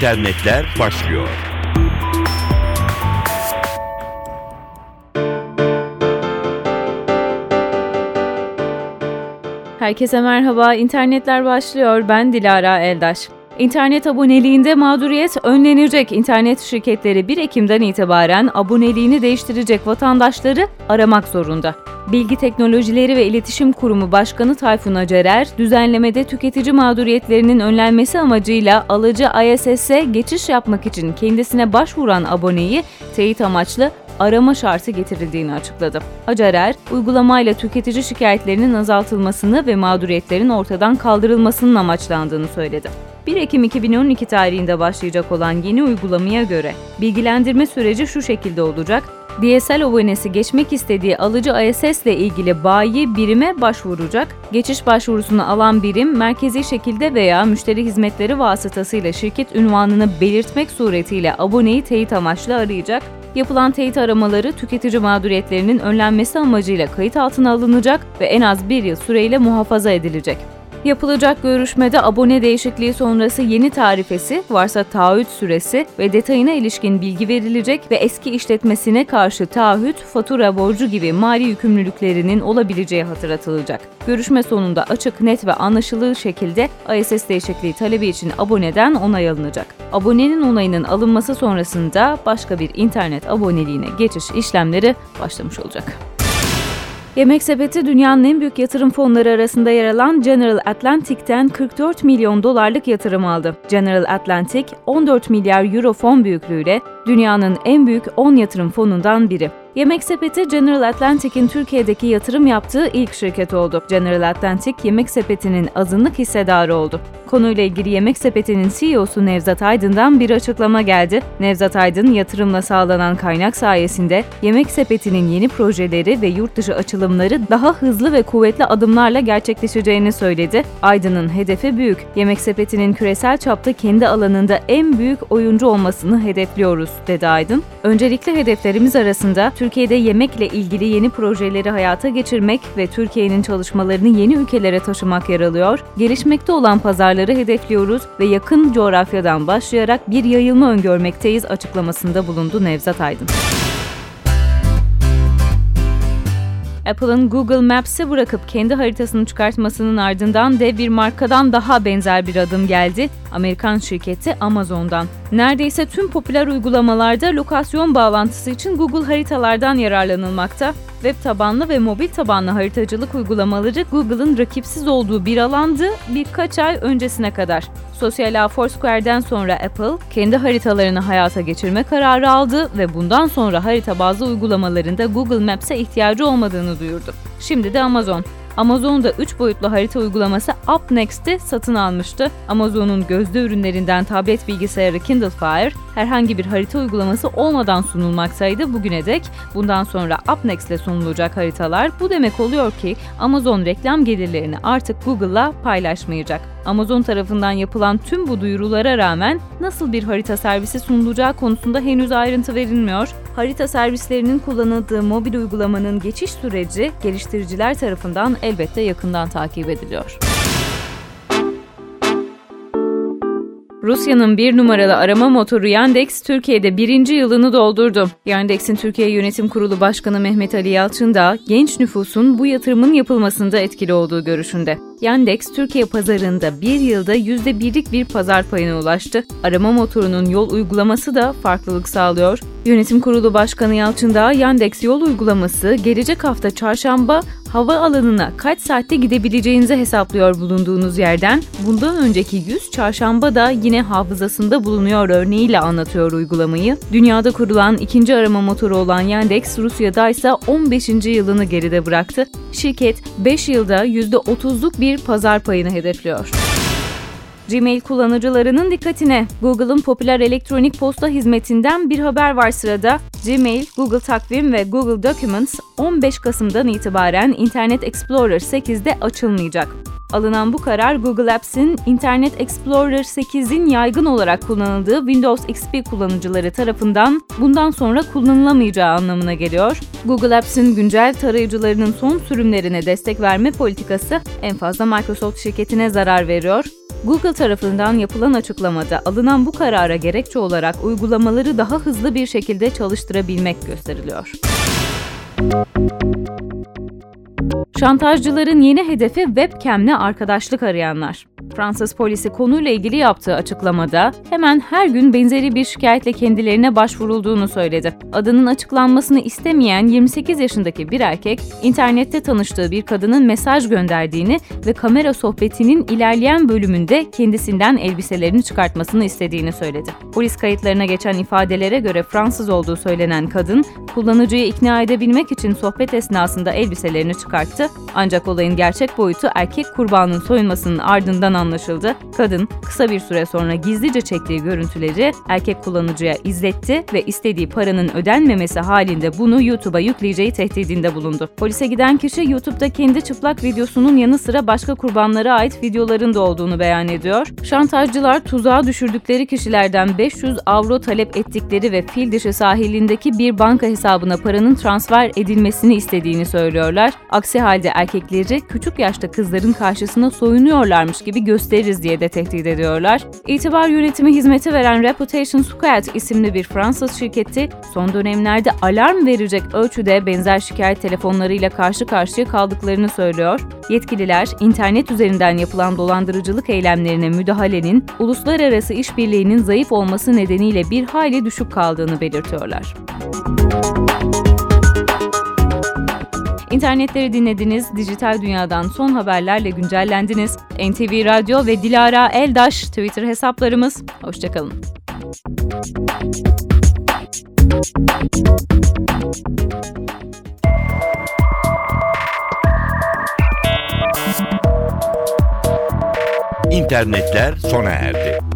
İnternetler başlıyor. Herkese merhaba. İnternetler başlıyor. Ben Dilara Eldaş. İnternet aboneliğinde mağduriyet önlenecek. İnternet şirketleri 1 Ekim'den itibaren aboneliğini değiştirecek vatandaşları aramak zorunda. Bilgi Teknolojileri ve İletişim Kurumu Başkanı Tayfun Acerer, düzenlemede tüketici mağduriyetlerinin önlenmesi amacıyla alıcı ISS'e geçiş yapmak için kendisine başvuran aboneyi teyit amaçlı arama şartı getirildiğini açıkladı. Acerer, uygulamayla tüketici şikayetlerinin azaltılmasını ve mağduriyetlerin ortadan kaldırılmasının amaçlandığını söyledi. 1 Ekim 2012 tarihinde başlayacak olan yeni uygulamaya göre bilgilendirme süreci şu şekilde olacak. DSL abonesi geçmek istediği alıcı ISS ile ilgili bayi birime başvuracak. Geçiş başvurusunu alan birim merkezi şekilde veya müşteri hizmetleri vasıtasıyla şirket ünvanını belirtmek suretiyle aboneyi teyit amaçlı arayacak. Yapılan teyit aramaları tüketici mağduriyetlerinin önlenmesi amacıyla kayıt altına alınacak ve en az bir yıl süreyle muhafaza edilecek. Yapılacak görüşmede abone değişikliği sonrası yeni tarifesi, varsa taahhüt süresi ve detayına ilişkin bilgi verilecek ve eski işletmesine karşı taahhüt, fatura borcu gibi mali yükümlülüklerinin olabileceği hatırlatılacak. Görüşme sonunda açık, net ve anlaşılır şekilde ISS değişikliği talebi için aboneden onay alınacak. Abonenin onayının alınması sonrasında başka bir internet aboneliğine geçiş işlemleri başlamış olacak. Yemek Sepeti dünyanın en büyük yatırım fonları arasında yer alan General Atlantic'ten 44 milyon dolarlık yatırım aldı. General Atlantic 14 milyar euro fon büyüklüğüyle dünyanın en büyük 10 yatırım fonundan biri. Yemek Sepeti General Atlantic'in Türkiye'deki yatırım yaptığı ilk şirket oldu. General Atlantic Yemek Sepeti'nin azınlık hissedarı oldu. Konuyla ilgili Yemek Sepeti'nin CEO'su Nevzat Aydın'dan bir açıklama geldi. Nevzat Aydın, yatırımla sağlanan kaynak sayesinde Yemek Sepeti'nin yeni projeleri ve yurt dışı açılımları daha hızlı ve kuvvetli adımlarla gerçekleşeceğini söyledi. Aydın'ın hedefi büyük. Yemek Sepeti'nin küresel çapta kendi alanında en büyük oyuncu olmasını hedefliyoruz, dedi Aydın. Öncelikli hedeflerimiz arasında Türkiye'de yemekle ilgili yeni projeleri hayata geçirmek ve Türkiye'nin çalışmalarını yeni ülkelere taşımak yer alıyor. Gelişmekte olan pazarları hedefliyoruz ve yakın coğrafyadan başlayarak bir yayılma öngörmekteyiz açıklamasında bulundu Nevzat Aydın. Apple'ın Google Maps'i bırakıp kendi haritasını çıkartmasının ardından dev bir markadan daha benzer bir adım geldi. Amerikan şirketi Amazon'dan. Neredeyse tüm popüler uygulamalarda lokasyon bağlantısı için Google haritalardan yararlanılmakta. Web tabanlı ve mobil tabanlı haritacılık uygulamaları Google'ın rakipsiz olduğu bir alandı birkaç ay öncesine kadar. Sosyal ağ Foursquare'den sonra Apple kendi haritalarını hayata geçirme kararı aldı ve bundan sonra harita bazlı uygulamalarında Google Maps'e ihtiyacı olmadığını duyurdu. Şimdi de Amazon. Amazon'da 3 boyutlu harita uygulaması UpNext'i satın almıştı. Amazon'un gözde ürünlerinden tablet bilgisayarı Kindle Fire herhangi bir harita uygulaması olmadan sunulmaktaydı bugüne dek. Bundan sonra UpNext ile sunulacak haritalar bu demek oluyor ki Amazon reklam gelirlerini artık Google'la paylaşmayacak. Amazon tarafından yapılan tüm bu duyurulara rağmen nasıl bir harita servisi sunulacağı konusunda henüz ayrıntı verilmiyor. Harita servislerinin kullanıldığı mobil uygulamanın geçiş süreci geliştiriciler tarafından elbette yakından takip ediliyor. Rusya'nın bir numaralı arama motoru Yandex Türkiye'de birinci yılını doldurdu. Yandex'in Türkiye Yönetim Kurulu Başkanı Mehmet Ali Yalçın da genç nüfusun bu yatırımın yapılmasında etkili olduğu görüşünde. Yandex, Türkiye pazarında bir yılda %1'lik bir pazar payına ulaştı. Arama motorunun yol uygulaması da farklılık sağlıyor. Yönetim Kurulu Başkanı Yalçın da Yandex yol uygulaması gelecek hafta çarşamba hava alanına kaç saatte gidebileceğinizi hesaplıyor bulunduğunuz yerden. Bundan önceki 100 çarşamba da yine hafızasında bulunuyor örneğiyle anlatıyor uygulamayı. Dünyada kurulan ikinci arama motoru olan Yandex, Rusya'da ise 15. yılını geride bıraktı. Şirket 5 yılda %30'luk bir pazar payını hedefliyor. Gmail kullanıcılarının dikkatine Google'ın popüler elektronik posta hizmetinden bir haber var sırada. Gmail, Google Takvim ve Google Documents 15 Kasım'dan itibaren Internet Explorer 8'de açılmayacak. Alınan bu karar Google Apps'in Internet Explorer 8'in yaygın olarak kullanıldığı Windows XP kullanıcıları tarafından bundan sonra kullanılamayacağı anlamına geliyor. Google Apps'in güncel tarayıcılarının son sürümlerine destek verme politikası en fazla Microsoft şirketine zarar veriyor. Google tarafından yapılan açıklamada alınan bu karara gerekçe olarak uygulamaları daha hızlı bir şekilde çalıştırabilmek gösteriliyor. Şantajcıların yeni hedefi webcam'le arkadaşlık arayanlar. Fransız polisi konuyla ilgili yaptığı açıklamada hemen her gün benzeri bir şikayetle kendilerine başvurulduğunu söyledi. Adının açıklanmasını istemeyen 28 yaşındaki bir erkek, internette tanıştığı bir kadının mesaj gönderdiğini ve kamera sohbetinin ilerleyen bölümünde kendisinden elbiselerini çıkartmasını istediğini söyledi. Polis kayıtlarına geçen ifadelere göre Fransız olduğu söylenen kadın, kullanıcıyı ikna edebilmek için sohbet esnasında elbiselerini çıkarttı ancak olayın gerçek boyutu erkek kurbanın soyunmasının ardından anlaşıldı. Kadın kısa bir süre sonra gizlice çektiği görüntüleri erkek kullanıcıya izletti ve istediği paranın ödenmemesi halinde bunu YouTube'a yükleyeceği tehdidinde bulundu. Polise giden kişi YouTube'da kendi çıplak videosunun yanı sıra başka kurbanlara ait videoların da olduğunu beyan ediyor. Şantajcılar tuzağa düşürdükleri kişilerden 500 avro talep ettikleri ve fil dişi sahilindeki bir banka hesabına paranın transfer edilmesini istediğini söylüyorlar. Aksi halde erkekleri küçük yaşta kızların karşısına soyunuyorlarmış gibi gösteririz diye de tehdit ediyorlar. İtibar yönetimi hizmeti veren Reputation Squad isimli bir Fransız şirketi son dönemlerde alarm verecek ölçüde benzer şikayet telefonlarıyla karşı karşıya kaldıklarını söylüyor. Yetkililer internet üzerinden yapılan dolandırıcılık eylemlerine müdahalenin uluslararası işbirliğinin zayıf olması nedeniyle bir hayli düşük kaldığını belirtiyorlar. İnternetleri dinlediniz, dijital dünyadan son haberlerle güncellendiniz. NTV Radyo ve Dilara Eldaş Twitter hesaplarımız. Hoşçakalın. İnternetler sona erdi.